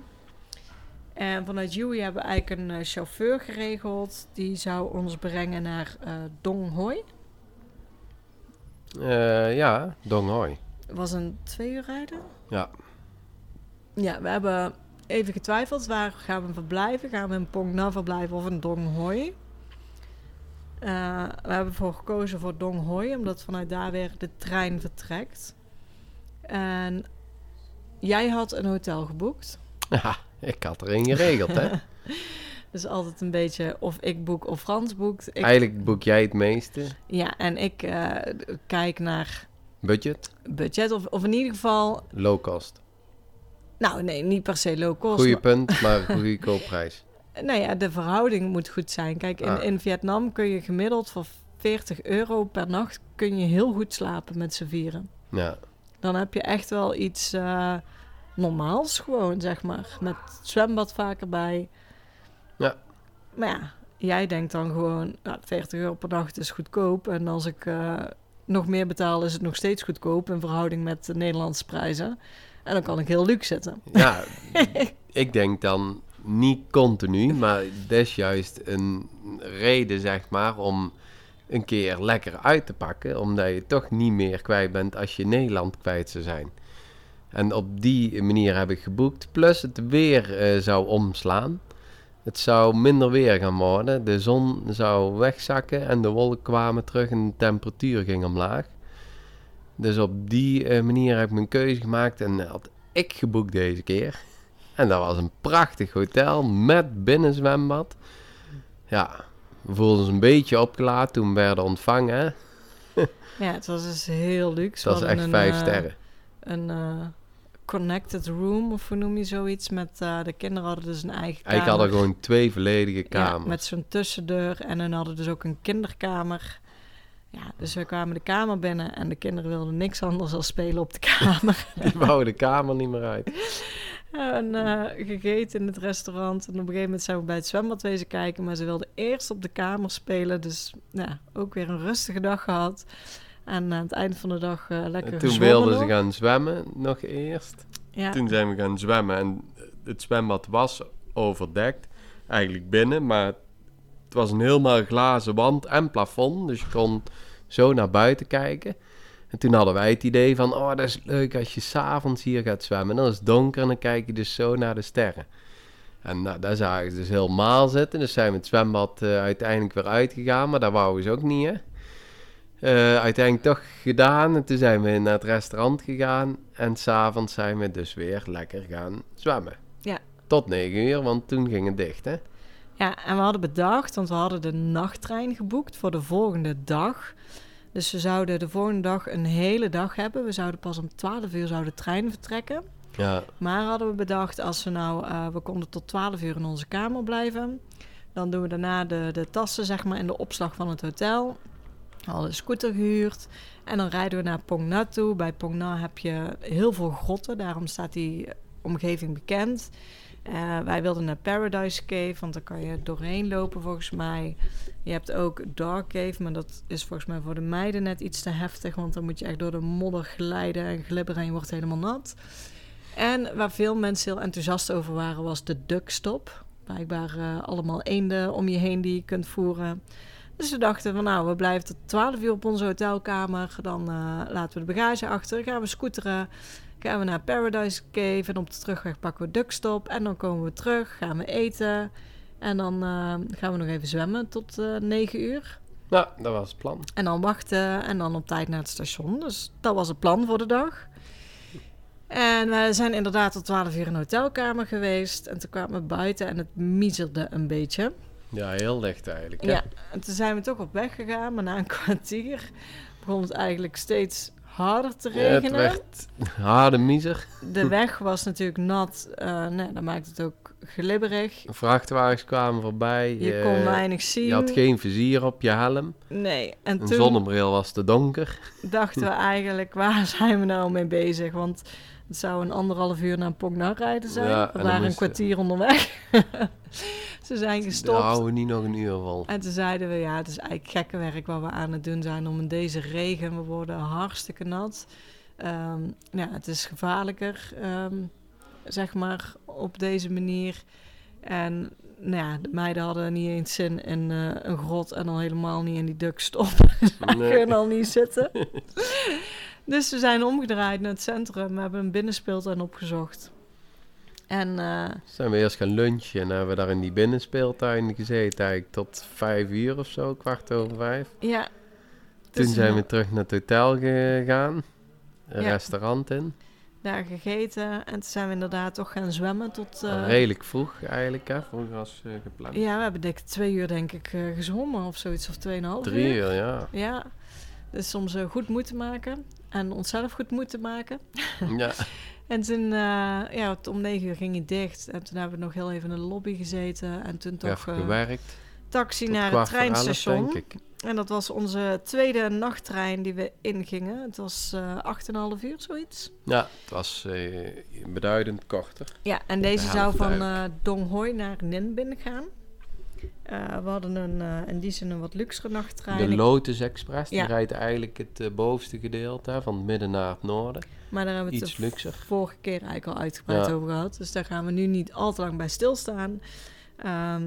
En vanuit Yui hebben we eigenlijk een eh, chauffeur geregeld. Die zou ons brengen naar eh Dong Eh, ja, Dong Hoi. Het was een twee uur rijden. Ja. Ja, we hebben even getwijfeld. Waar gaan we verblijven? Gaan we in Pong Na verblijven of in Dong Hoi? Eh, we hebben ervoor gekozen voor Dong Hoi, omdat vanuit daar weer de trein vertrekt. En jij had een hotel geboekt. Ja, ik had er één geregeld, hè. Dus altijd een beetje of ik boek of Frans boekt. Ik, Eigenlijk boek jij het meeste. ja, en ik eh, kijk naar Budget, budget. Of, of in ieder geval... low cost. Nou, nee, niet per se low cost. Goeie maar- punt, maar goede koopprijs. Nou ja, de verhouding moet goed zijn. Kijk, in, Ah. in Vietnam kun je gemiddeld voor 40 euro per nacht... kun je heel goed slapen met z'n vieren. Ja, Dan heb je echt wel iets eh, normaals gewoon, zeg maar. Met zwembad vaak erbij. Ja. Maar ja, jij denkt dan gewoon... Nou, 40 euro per nacht is goedkoop. En als ik eh, nog meer betaal, is het nog steeds goedkoop... in verhouding met de Nederlandse prijzen. En dan kan ik heel luxe zitten. ja ik denk dan niet continu, maar dat is juist een reden, zeg maar, om een keer lekker uit te pakken. Omdat je toch niet meer kwijt bent als je Nederland kwijt zou zijn. En op die manier heb ik geboekt. Plus het weer eh, zou omslaan. Het zou minder weer gaan worden. De zon zou wegzakken en de wolken kwamen terug en de temperatuur ging omlaag. Dus op die eh, manier heb ik mijn keuze gemaakt en had ik geboekt deze keer. En dat was een prachtig hotel met binnenzwembad. Ja, we voelden ons een beetje opgelaten toen we werden ontvangen. Ja, het was dus heel luxe. Het was echt een, vijf eh, sterren. Een eh, connected room, of hoe noem je zoiets? Met eh, de kinderen hadden dus een eigen kamer. Ik had er gewoon twee volledige kamers. Ja, met zo'n tussendeur. En dan hadden dus ook een kinderkamer. Ja, dus we kwamen de kamer binnen en de kinderen wilden niks anders dan spelen op de kamer. Die wou de kamer niet meer uit. en eh, gegeten in het restaurant. En op een gegeven moment zijn we bij het zwembad wezen kijken. Maar ze wilden eerst op de kamer spelen. Dus ja, ook weer een rustige dag gehad. En aan het eind van de dag eh, lekker En toen wilden ze gaan zwemmen nog eerst. Ja, Toen zijn we gaan zwemmen en het zwembad was overdekt. Eigenlijk binnen, maar het was een helemaal glazen wand en plafond. Dus je kon zo naar buiten kijken. En toen hadden wij het idee van, oh dat is leuk als je s'avonds hier gaat zwemmen. Dan is het donker en dan kijk je dus zo naar de sterren. En nou, daar zagen ze dus helemaal zitten. Dus zijn we het zwembad eh, uiteindelijk weer uitgegaan, maar daar wouden ze ook niet, hè. Eh, uiteindelijk toch gedaan. En toen zijn we naar het restaurant gegaan. En s'avonds zijn we dus weer lekker gaan zwemmen. Ja. Tot negen uur, want toen ging het dicht, hè. Ja, en we hadden bedacht, want we hadden de nachttrein geboekt voor de volgende dag. Dus we zouden de volgende dag een hele dag hebben. We zouden pas om 12 uur zou de trein vertrekken. Ja, Maar hadden we bedacht, als we nou, eh, we konden tot 12 uur in onze kamer blijven. Dan doen we daarna de, de tassen, zeg maar, in de opslag van het hotel. Hadden een scooter gehuurd. En dan rijden we naar Phong Nhat toe. Bij Phong Nhat heb je heel veel grotten. Daarom staat die omgeving bekend. Eh, wij wilden naar Paradise Cave, want daar kan je doorheen lopen volgens mij. Je hebt ook Dark Cave, maar dat is volgens mij voor de meiden net iets te heftig. Want dan moet je echt door de modder glijden en glibberen en je wordt helemaal nat. En waar veel mensen heel enthousiast over waren, was de duckstop. Blijkbaar eh, allemaal eenden om je heen die je kunt voeren. Dus we dachten van nou, we blijven tot 12 uur op onze hotelkamer. Dan eh, laten we de bagage achter, gaan we scooteren. Gaan we naar Paradise Cave en op de terugweg pakken we duckstop. En dan komen we terug, gaan we eten. En dan eh, gaan we nog even zwemmen tot eh 9 uur. nou, dat was het plan. En dan wachten en dan op tijd naar het station. Dus dat was het plan voor de dag. En we zijn inderdaad tot 12 uur in de hotelkamer geweest. En toen kwamen we buiten en het miezerde een beetje. Ja, heel licht eigenlijk, hè. Ja, en toen zijn we toch op weg gegaan. Maar na een kwartier begon het eigenlijk steeds harder te Ja, het regenen. werd harde miezer. De weg was natuurlijk nat. eh nee, dat maakt het ook glibberig. Vrachtwagens kwamen voorbij. Je eh, kon weinig zien. je had geen vizier op je helm. Nee, en Een toen zonnebril was te donker. dachten we eigenlijk, waar zijn we nou mee bezig? Want het zou een anderhalf uur naar Pognar rijden zijn. Ja, we waren een kwartier onderweg. Ze zijn Daar gestopt. houden we niet nog een uur vol. En toen zeiden we, ja, het is eigenlijk gekke werk wat we aan het doen zijn om in deze regen, we worden hartstikke nat. Ehm, ja, het is gevaarlijker, ehm, zeg maar, op deze manier. En nou ja, de meiden hadden niet eens zin in eh, een grot en al helemaal niet in die duckstop. Ze Nee. kunnen al niet zitten. dus we zijn omgedraaid naar het centrum. We hebben een binnenspeeltuin opgezocht. En eh, Zijn we eerst gaan lunchen en hebben we daar in die binnenspeeltuin gezeten. Eigenlijk tot vijf uur of zo, kwart over vijf. ja. Toen dus zijn we terug naar het hotel gegaan. Een Ja. restaurant in. daar gegeten. En toen zijn we inderdaad toch gaan zwemmen tot... eh, Redelijk vroeg eigenlijk, hè. Vroeger als eh, gepland. Ja, we hebben dik twee uur denk ik gezwommen of zoiets. Of tweeënhalf uur. Drie uur, ja. Ja. Dus soms goed moeten maken. En onszelf goed moeten maken. ja. En toen, eh, ja, om negen uur ging hij dicht. En toen hebben we nog heel even in de lobby gezeten. En toen toch Even eh, gewerkt. taxi Tot naar het elf, treinstation. denk ik. En dat was onze tweede nachttrein die we ingingen. Het was eh 8,5 uur, zoiets. Ja, het was eh, beduidend korter. Ja, en deze De zou van eh eigenlijk. Dong Hoi naar Ninh Binh gaan. Eh, we hadden een, eh in die zin een wat luxere nachttrein. De Lotus Express, die Ja. rijdt eigenlijk het eh, bovenste gedeelte, van het midden naar het noorden. maar daar hebben we het Iets de luxer. vorige keer eigenlijk al uitgebreid Ja. over gehad. Dus daar gaan we nu niet al te lang bij stilstaan. Ehm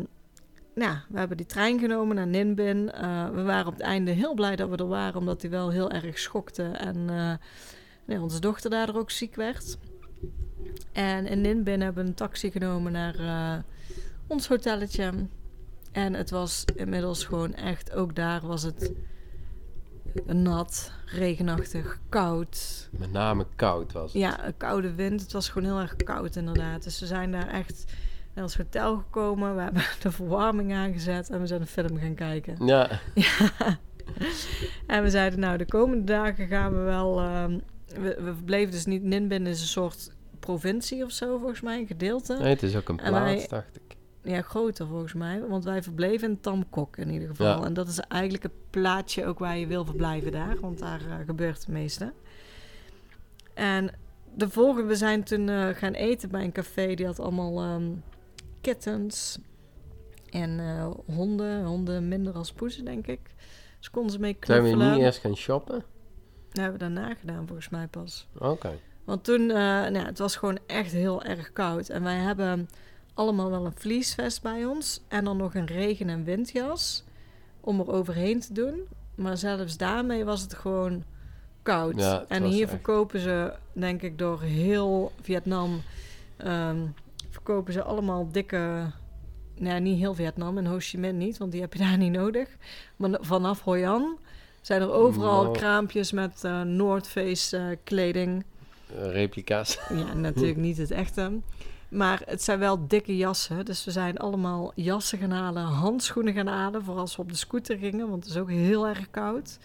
nou, we hebben die trein genomen naar. Eh, we waren op het einde heel blij dat we er waren, omdat hij wel heel erg schokte. En nee, onze dochter daardoor ook ziek werd. En in Ninh Binh hebben we een taxi genomen naar ons hotelletje. En het was inmiddels gewoon echt, ook daar was het nat, regenachtig, koud. Met name koud was het. Ja, een koude wind. Het was gewoon heel erg koud inderdaad. Dus we zijn daar echt naar ons hotel gekomen. We hebben de verwarming aangezet en we zijn een film gaan kijken. Ja, Ja. En we zeiden nou, de komende dagen gaan we wel... ehm, we, we verbleven dus niet... Ninbin is een soort provincie of zo volgens mij, een gedeelte. nee, het is ook een En wij- plaats, dacht ik. Ja, groter volgens mij. Want wij verbleven in Tamkok in ieder geval. Ja. En dat is eigenlijk het plaatsje ook waar je wil verblijven daar. Want daar eh, gebeurt het meeste. En de volgende, we zijn toen eh, gaan eten bij een café. Die had allemaal ehm, kittens en eh, honden. Honden minder als poezen, denk ik. Dus konden ze mee Zijn knuffelen. we niet eerst gaan shoppen? Dat hebben we daarna gedaan volgens mij pas. Oké. Want toen, nou, het was gewoon echt heel erg koud. En wij hebben allemaal wel een vliesvest bij ons. En dan nog een regen- en windjas om er overheen te doen. Maar zelfs daarmee was het gewoon koud. Ja, en hier echt- verkopen ze, denk ik, door heel Vietnam... ehm, verkopen ze allemaal dikke... Nou, niet heel Vietnam en Ho Chi Minh niet, want die heb je daar niet nodig. Maar vanaf Hoi An zijn er overal kraampjes met North Face eh, kleding. Eh, replica's. Ja, natuurlijk niet het echte. Maar het zijn wel dikke jassen. Dus we zijn allemaal jassen gaan halen, handschoenen gaan halen. Voor als we op de scooter gingen, want het is ook heel erg koud.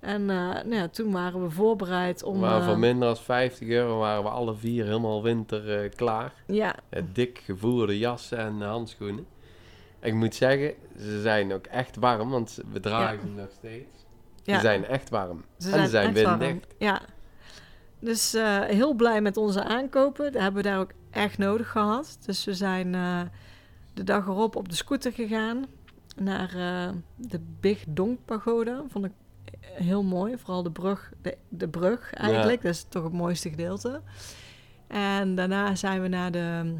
En eh, nou ja, toen waren we voorbereid om... maar eh, voor minder dan 50 euro waren we alle vier helemaal winter eh, klaar. ja, dik gevoerde jassen en handschoenen. Ik moet zeggen, ze zijn ook echt warm, want we dragen ze nog steeds. ja, Ze zijn echt warm. ze en ze zijn echt warm. winddicht. Ja. Dus eh, heel blij met onze aankopen. Dat hebben we daar ook echt nodig gehad. Dus we zijn eh, de dag erop op de scooter gegaan naar eh, de Big Dong Pagoda. Vond ik heel mooi. Vooral de brug, de, de brug eigenlijk. Dat is toch het mooiste gedeelte. En daarna zijn we naar de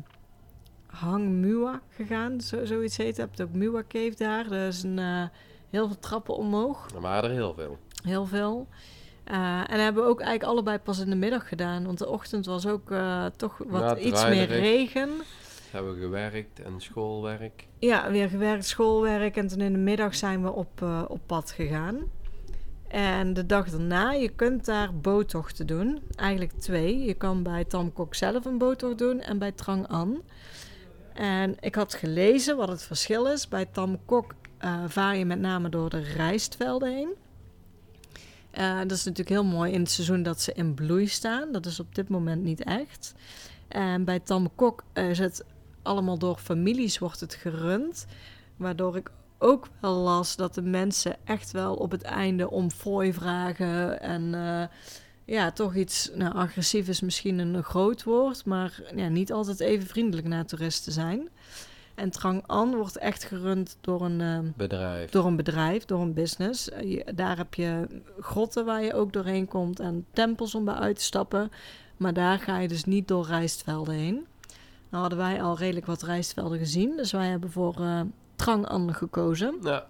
Hang Mua gegaan. Zo, zoiets heet. Je hebt ook Mua Cave daar. Dat is een, heel veel trappen omhoog. Er waren er heel veel. Heel veel. Eh, en hebben we ook eigenlijk allebei pas in de middag gedaan. Want de ochtend was ook eh, toch wat iets meer regen. Hebben gewerkt en schoolwerk. Ja, weer gewerkt, schoolwerk. En toen in de middag zijn we op, eh, op pad gegaan. En de dag daarna, je kunt daar boottochten doen. Eigenlijk twee. Je kan bij Tamkok zelf een boottocht doen en bij Trang An. En ik had gelezen wat het verschil is. Bij Tamkok eh, vaar je met name door de rijstvelden heen. Eh, dat is natuurlijk heel mooi in het seizoen dat ze in bloei staan. Dat is op dit moment niet echt. En bij Tamkok is het allemaal door families wordt het gerund. Waardoor ik ook wel las dat de mensen echt wel op het einde om fooi vragen. En eh, ja, toch iets nou, agressief is misschien een groot woord. Maar ja, niet altijd even vriendelijk naar toeristen zijn. En Trang An wordt echt gerund door een, eh, Bedrijf. door een bedrijf, door een business. Je- daar heb je grotten waar je ook doorheen komt en tempels om bij uit te stappen. Maar daar ga je dus niet door rijstvelden heen. Nou hadden wij al redelijk wat rijstvelden gezien. Dus wij hebben voor eh Trang An gekozen. Ja,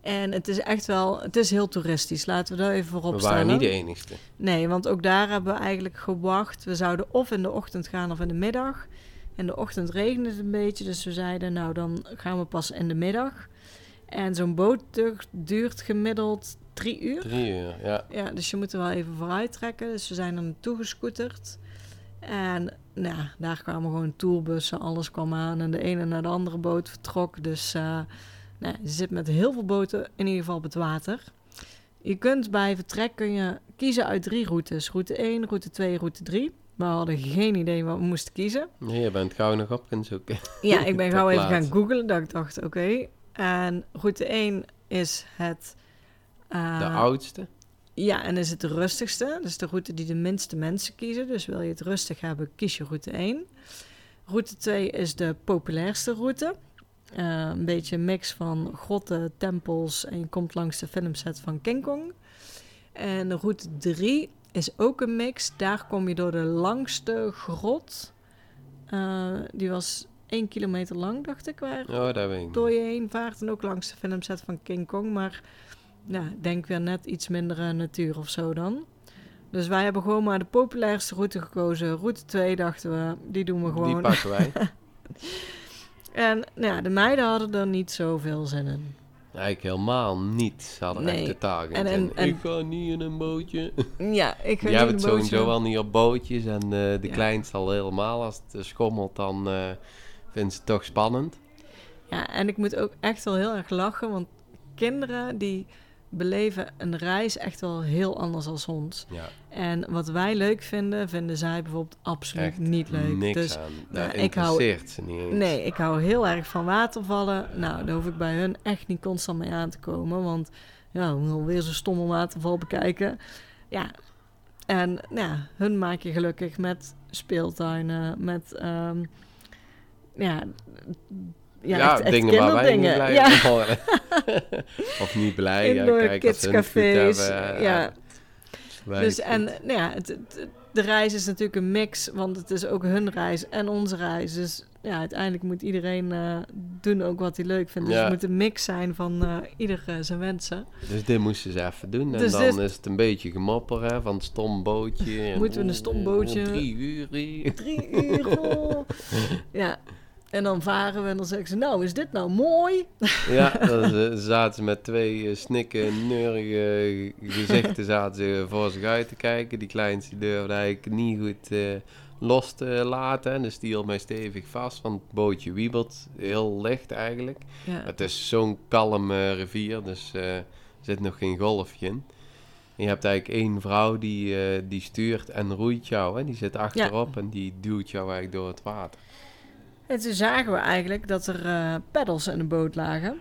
En het is echt wel, het is heel toeristisch. Laten we daar even voorop we stellen. waren niet de enigste. Nee, want ook daar hebben we eigenlijk gewacht. We zouden of in de ochtend gaan of in de middag. In de ochtend regende het een beetje, dus we zeiden, nou dan gaan we pas in de middag. En zo'n boottocht duurt gemiddeld drie uur. Drie uur, ja. Ja, dus je moet er wel even vooruit trekken. Dus we zijn er naartoe gescooterd. En nou, daar kwamen gewoon tourbussen, alles kwam aan. En de ene naar de andere boot vertrok. Dus eh, nou, je zit met heel veel boten in ieder geval op het water. Je kunt bij vertrek kun je kiezen uit drie routes. Route 1, route 2, route 3. We hadden geen idee wat we moesten kiezen. Nee, je bent gauw nog op gaan zoeken. Ja, ik ben gauw even gaan googlen. Dat ik dacht, oké. En route 1 is het... eh, De oudste. Ja, en is het de rustigste. Dus de route die de minste mensen kiezen. Dus wil je het rustig hebben, kies je route 1. Route 2 is de populairste route. Eh, een beetje een mix van grotten, tempels en je komt langs de filmset van King Kong. En route 3 is ook een mix. Daar kom je door de langste grot. Eh, die was 1 kilometer lang, dacht ik, waar Oh, daar ben ik. door je heen vaart. En ook langs de filmset van King Kong. Maar ja, ik denk weer net iets minder eh, natuur of zo dan. Dus wij hebben gewoon maar de populairste route gekozen. Route 2 dachten we, die doen we Die gewoon. pakken wij. En nou ja, de meiden hadden er niet zoveel zin in. Eigenlijk helemaal niet. Ze hadden Nee. echt totaal geen En- en- zin. en- Ik ga niet in een bootje. Ja, ik ga hebben niet het een bootje. sowieso wel niet op bootjes. En eh, de Ja. kleinste al helemaal. Als het schommelt, dan eh vinden ze het toch spannend. Ja, en ik moet ook echt wel heel erg lachen. Want kinderen die beleven een reis echt wel heel anders als ons. Ja, En wat wij leuk vinden, vinden zij bijvoorbeeld absoluut echt niet leuk. niks dus aan. nou, Dat ik hou- niet. Nee, ik hou heel erg van watervallen. Nou, daar hoef ik bij hun echt niet constant mee aan te komen. Want ja, we moeten alweer zo'n stomme waterval bekijken. Ja, en nou ja, hun maak je gelukkig met speeltuinen, met... ehm, ja, ja, Ja, echt, echt dingen waar wij niet blij ja. van worden. of niet blij. Ja, Indoor kijk, voet kidscafés, hebben, ja. Dus en nou ja, het, het- de reis is natuurlijk een mix, want het is ook hun reis en onze reis. Dus ja, uiteindelijk moet iedereen eh, doen ook wat hij leuk vindt. Dus Ja. het moet een mix zijn van eh ieder eh, zijn wensen. Dus dit moesten ze even doen. En Dus dan dit- is het een beetje gemopper hè, van stom bootje. En, Moeten we een stom eh, bootje? Drie uur. Drie uur. oh. ja. En dan varen we en dan zeggen ze, nou is dit nou mooi? Ja, dan zaten ze met twee eh, snikken, neurige gezichten zaten ze voor zich uit te kijken. Die kleinste durfde eigenlijk niet goed eh, los te laten. hè. Dus die hield mij stevig vast, want het bootje wiebelt heel licht eigenlijk. Ja. Het is zo'n kalme rivier, dus eh, er zit nog geen golfje in. En je hebt eigenlijk één vrouw die, die stuurt en roeit jou. Hè? Die zit achterop en die duwt jou eigenlijk door het water. En toen zagen we eigenlijk dat er eh peddels in de boot lagen.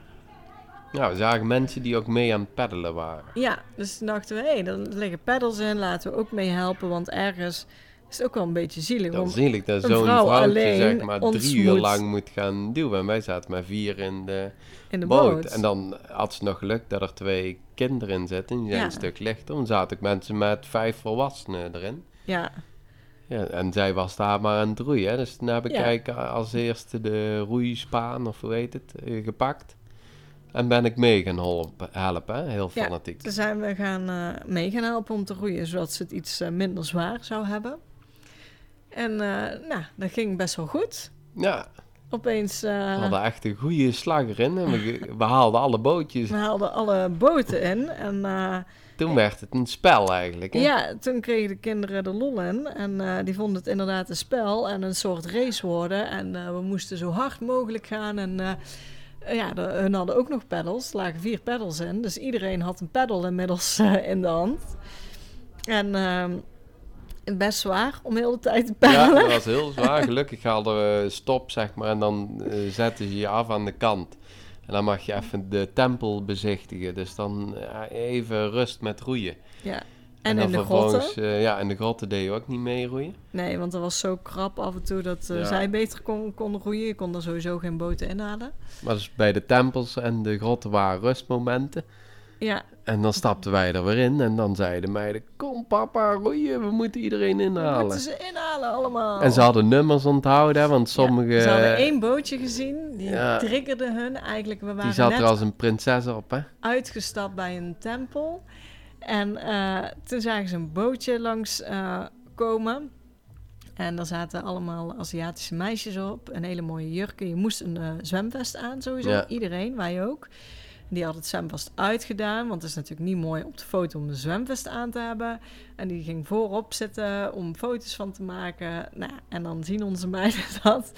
Nou, we zagen mensen die ook mee aan het peddelen waren. Ja, dus toen dachten we, hé, hey, er liggen peddels in, laten we ook mee helpen. Want ergens is het ook wel een beetje zielig. Dan want zie ik dat zo'n vrouw vrouwtje alleen zeg maar drie uur moet- lang moet gaan duwen. En wij zaten met vier in de, in de boot. boot. En dan had ze nog geluk dat er twee kinderen in zitten. Die zijn Ja. een stuk lichter. Dan zaten ook mensen met vijf volwassenen erin. Ja, Ja, en zij was daar maar aan het roeien. Hè? Dus heb ik Ja. als eerste de roeispaan, of hoe heet het, eh, gepakt. En ben ik mee gaan helpen, hè? heel Ja, fanatiek. toen zijn we gaan eh, mee gaan helpen om te roeien, zodat ze het iets eh, minder zwaar zou hebben. En nou, dat ging best wel goed. Ja, Opeens, eh, we hadden echt een goede slag erin. En we, we haalden alle bootjes. we haalden alle boten in. En Toen werd het een spel eigenlijk. Hè? ja, toen kregen de kinderen de lol in. En eh, die vonden het inderdaad een spel en een soort race worden. En eh, we moesten zo hard mogelijk gaan. En eh, ja, de, hun hadden ook nog peddels. Er lagen vier peddels in. Dus iedereen had een peddel inmiddels in de hand. En ehm, best zwaar om heel de tijd te Ja, peddelen. dat was heel zwaar. Gelukkig hadden we stop, zeg maar. En dan zetten ze je af aan de kant. En dan mag je even de tempel bezichtigen. Dus dan even rust met roeien. Ja. En, in de grotten? eh, ja, in de grotten deed je ook niet mee roeien. Nee, want er was zo krap af en toe dat eh, Ja. zij beter kon, konden roeien. Je kon er sowieso geen boten inhalen. Maar dus bij de tempels en de grotten waren rustmomenten. Ja, En dan stapten wij er weer in. En dan zeiden de meiden, kom papa, roeien. We moeten iedereen we inhalen. moeten ze inhalen allemaal. En ze hadden nummers onthouden, want sommige... Ja, ze hadden één bootje gezien, die Ja. triggerde hun eigenlijk. We waren die zat net er als een prinses op, hè. uitgestapt bij een tempel. En eh, toen zagen ze een bootje langs eh, komen. En daar zaten allemaal Aziatische meisjes op. Een hele mooie jurken. Je moest een eh, zwemvest aan sowieso. Ja. Iedereen, wij ook. Die had het zwemvest uitgedaan. Want het is natuurlijk niet mooi op de foto om een zwemvest aan te hebben. En die ging voorop zitten om foto's van te maken. Nou, en dan zien onze meiden dat.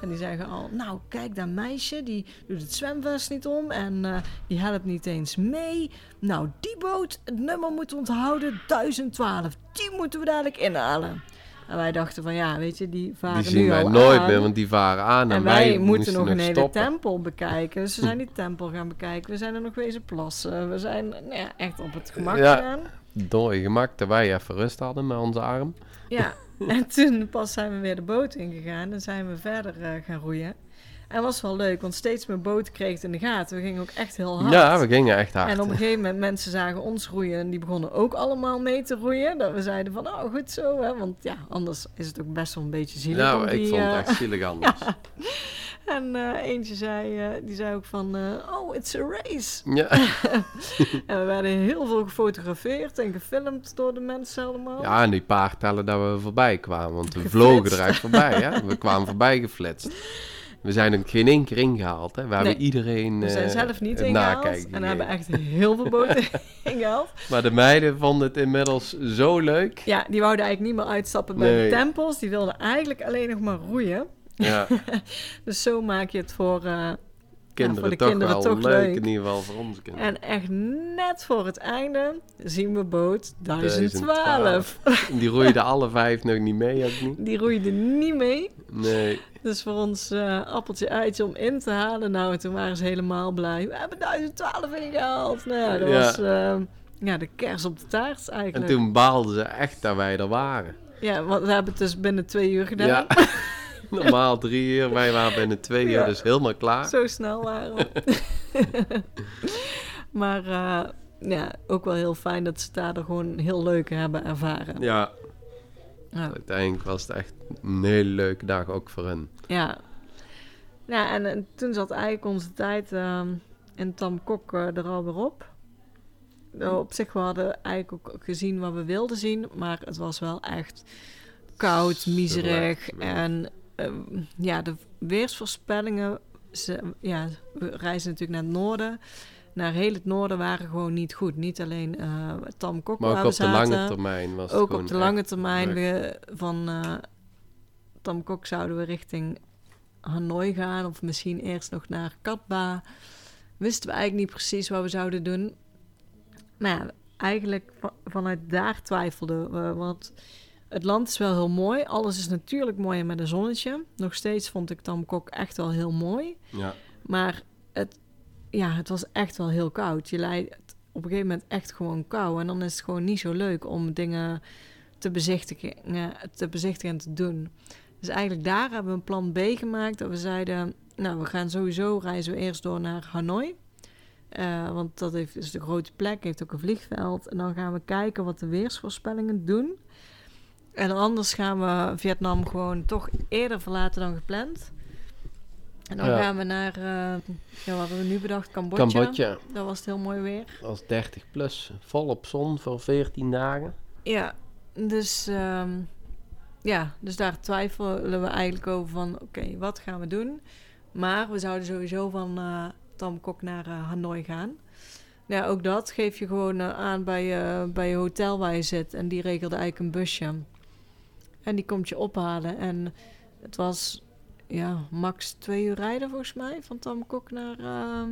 En die zeggen al, nou kijk, dat meisje, die doet het zwemvest niet om. En eh, die helpt niet eens mee. Nou, die boot, het nummer moeten we onthouden, 1012. Die moeten we dadelijk inhalen. En wij dachten van ja, weet je, die varen Die zien nu wij al nooit aan. meer, want die varen aan. En, En wij moeten nog een hele stoppen. tempel bekijken. Dus we zijn die tempel gaan bekijken. We zijn er nog wezen plassen. We zijn nou ja, echt op het gemak Ja. gegaan. Door je gemak, dat wij even rust hadden met onze arm. Ja, en toen pas zijn we weer de boot ingegaan en zijn we verder eh, gaan roeien. En was wel leuk, want steeds meer boten kregen het in de gaten. We gingen ook echt heel hard. Ja, we gingen echt hard. En op een gegeven moment mensen zagen ons roeien en die begonnen ook allemaal mee te roeien. Dat we zeiden van, oh goed zo, hè. Want ja, anders is het ook best wel een beetje zielig. nou, ik vond het eh, echt zielig anders. En eh, eentje zei, eh, die zei ook van, oh, it's a race. Ja. En we werden heel veel gefotografeerd en gefilmd door de mensen allemaal. ja, en die paar tellen dat we voorbij kwamen. Want we Geflitst. vlogen eruit voorbij, hè. We kwamen voorbij geflitst. We zijn er geen één keer ingehaald, hè. We hebben Nee. iedereen we zijn eh, zelf niet ingehaald en hebben echt heel veel boten ingehaald. Maar de meiden vonden het inmiddels zo leuk. Ja, die wouden eigenlijk niet meer uitstappen bij Nee. de tempels. Die wilden eigenlijk alleen nog maar roeien. Ja, Dus zo maak je het voor... eh, kinderen voor de toch kinderen wel toch leuk. leuk. In ieder geval voor onze kinderen. en echt net voor het einde zien we boot 1012. 1012. Die roeiden alle vijf nog niet mee, ook niet. Die roeide niet mee. Nee. Dus voor ons eh, appeltje eitje om in te halen. Nou, en toen waren ze helemaal blij. We hebben 1012 ingehaald. Nou, ja, dat Ja. was eh, ja, de kers op de taart En eigenlijk. toen baalden ze echt dat wij er waren. Ja, want we hebben het dus binnen twee uur gedaan. Ja. Normaal drie uur, wij waren binnen twee uur dus helemaal klaar. Zo snel waren we. maar eh, ja, ook wel heel fijn dat ze daar gewoon heel leuk hebben ervaren. Ja, Ja. uiteindelijk was het echt een hele leuke dag ook voor hen. ja. Ja, en, en toen zat eigenlijk onze tijd ehm, in Tam Kok eh, er alweer op. Nou, op zich, we hadden eigenlijk ook gezien wat we wilden zien, maar het was wel echt koud, miserig. En ehm, ja, de weersvoorspellingen, ze, ja, we reizen natuurlijk naar het noorden. Naar heel het noorden waren gewoon niet goed. Niet alleen eh Tam Kok Maar ook op de lange termijn was het ook op de lange termijn we, van eh Tam Kok zouden we richting Hanoi gaan. Of misschien eerst nog naar Katba. Wisten we eigenlijk niet precies wat we zouden doen. Maar ja, eigenlijk va- vanuit daar twijfelden we. Want het land is wel heel mooi. Alles is natuurlijk mooi met een zonnetje. Nog steeds vond ik Tam Kok echt wel heel mooi. Ja, Maar het, ja, het was echt wel heel koud. Je leidt op een gegeven moment echt gewoon kou. En dan is het gewoon niet zo leuk om dingen te bezichtigen, te bezichtigen en te doen. Dus eigenlijk daar hebben we een plan B gemaakt. Dat we zeiden, nou, we gaan sowieso reizen we eerst door naar Hanoi. Eh, want dat heeft, is de grote plek, heeft ook een vliegveld. En dan gaan we kijken wat de weersvoorspellingen doen. En anders gaan we Vietnam gewoon toch eerder verlaten dan gepland. En dan Ja. gaan we naar, eh, ja, wat hadden we nu bedacht? Cambodja. Cambodja Dat was het heel mooi weer. was 30 plus, volop zon voor 14 dagen. Ja, dus, ehm, ja, dus daar twijfelen we eigenlijk over van, oké, wat gaan we doen? Maar we zouden sowieso van eh Tam Kok naar eh, Hanoi gaan. Nou Ja, ook dat geef je gewoon aan bij, bij je hotel waar je zit. En die regelde eigenlijk een busje. En die komt je ophalen. En het was ja, max twee uur rijden volgens mij van Tam Kok naar ehm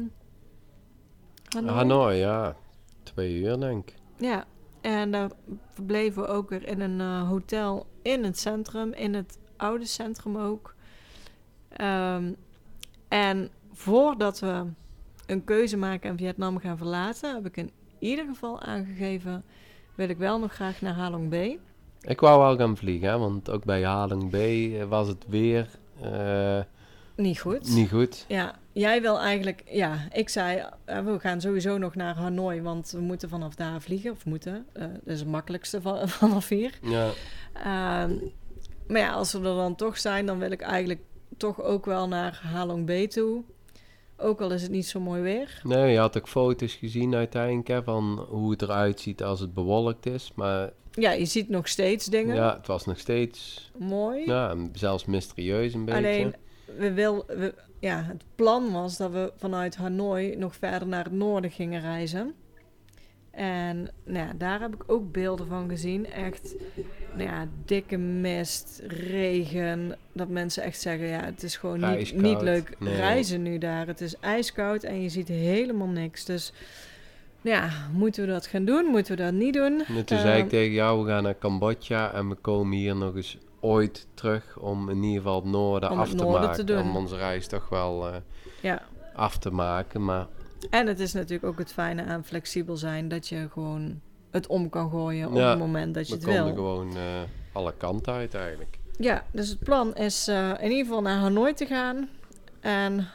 Hanoi. Hanoi, ja. Twee uur denk ik. Ja, en daar verbleven we ook weer in een eh, hotel in het centrum, in het oude centrum ook. Ehm, en voordat we een keuze maken en Vietnam gaan verlaten, heb ik in ieder geval aangegeven, wil ik wel nog graag naar Halong Bay. Ik wou wel gaan vliegen, hè, want ook bij Haling B eh, was het weer eh, Niet goed. niet goed. Ja, jij wil eigenlijk, ja, ik zei, eh, we gaan sowieso nog naar Hanoi, want we moeten vanaf daar vliegen, of moeten. Dat is het makkelijkste van, vanaf hier. Ja, Ehm, maar ja, als we er dan toch zijn, dan wil ik eigenlijk toch ook wel naar Halong Bay toe. Ook al is het niet zo mooi weer. nee, je had ook foto's gezien uiteindelijk hè, van hoe het eruit ziet als het bewolkt is. Maar Ja, je ziet nog steeds dingen. ja, het was nog steeds, Mooi. ja, zelfs mysterieus een beetje. Alleen, we wil, we, ja, het plan was dat we vanuit Hanoi nog verder naar het noorden gingen reizen. En nou ja, daar heb ik ook beelden van gezien. Echt nou ja, dikke mist, regen. Dat mensen echt zeggen, ja, het is gewoon niet, niet leuk Nee. reizen nu daar. Het is ijskoud en je ziet helemaal niks. Dus ja, moeten we dat gaan doen? Moeten we dat niet doen? En toen zei ik Ehm, tegen jou, we gaan naar Cambodja en we komen hier nog eens ooit terug om in ieder geval het noorden Om af het te noorden te maken. doen. Om onze reis toch wel eh, Ja. af te maken. Maar En het is natuurlijk ook het fijne aan flexibel zijn dat je gewoon het om kan gooien op Ja, het moment dat je we het konden wil. gewoon eh, alle kanten uit eigenlijk. Ja, dus het plan is eh, in ieder geval naar Hanoi te gaan en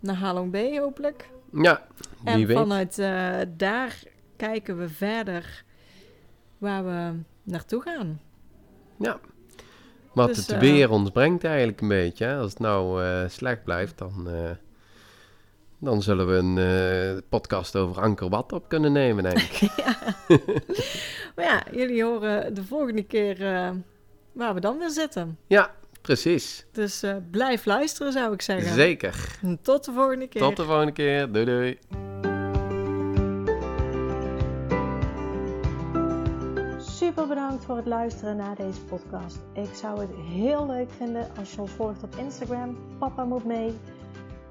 naar Halong Bay hopelijk. Ja, wie En weet. vanuit eh, daar kijken we verder waar we naartoe gaan. Ja. Wat Dus, het weer ons brengt eigenlijk een beetje. Hè? Als het nou slecht blijft, dan, dan zullen we een eh, podcast over Anker Wat op kunnen nemen, denk ik. Maar ja, jullie horen de volgende keer eh, waar we dan weer zitten. ja, precies. Dus eh, blijf luisteren zou ik zeggen. Zeker. Tot de volgende keer. Tot de volgende keer. Doei doei. Super bedankt voor het luisteren naar deze podcast. Ik zou het heel leuk vinden als je ons volgt op Instagram. Papa moet mee.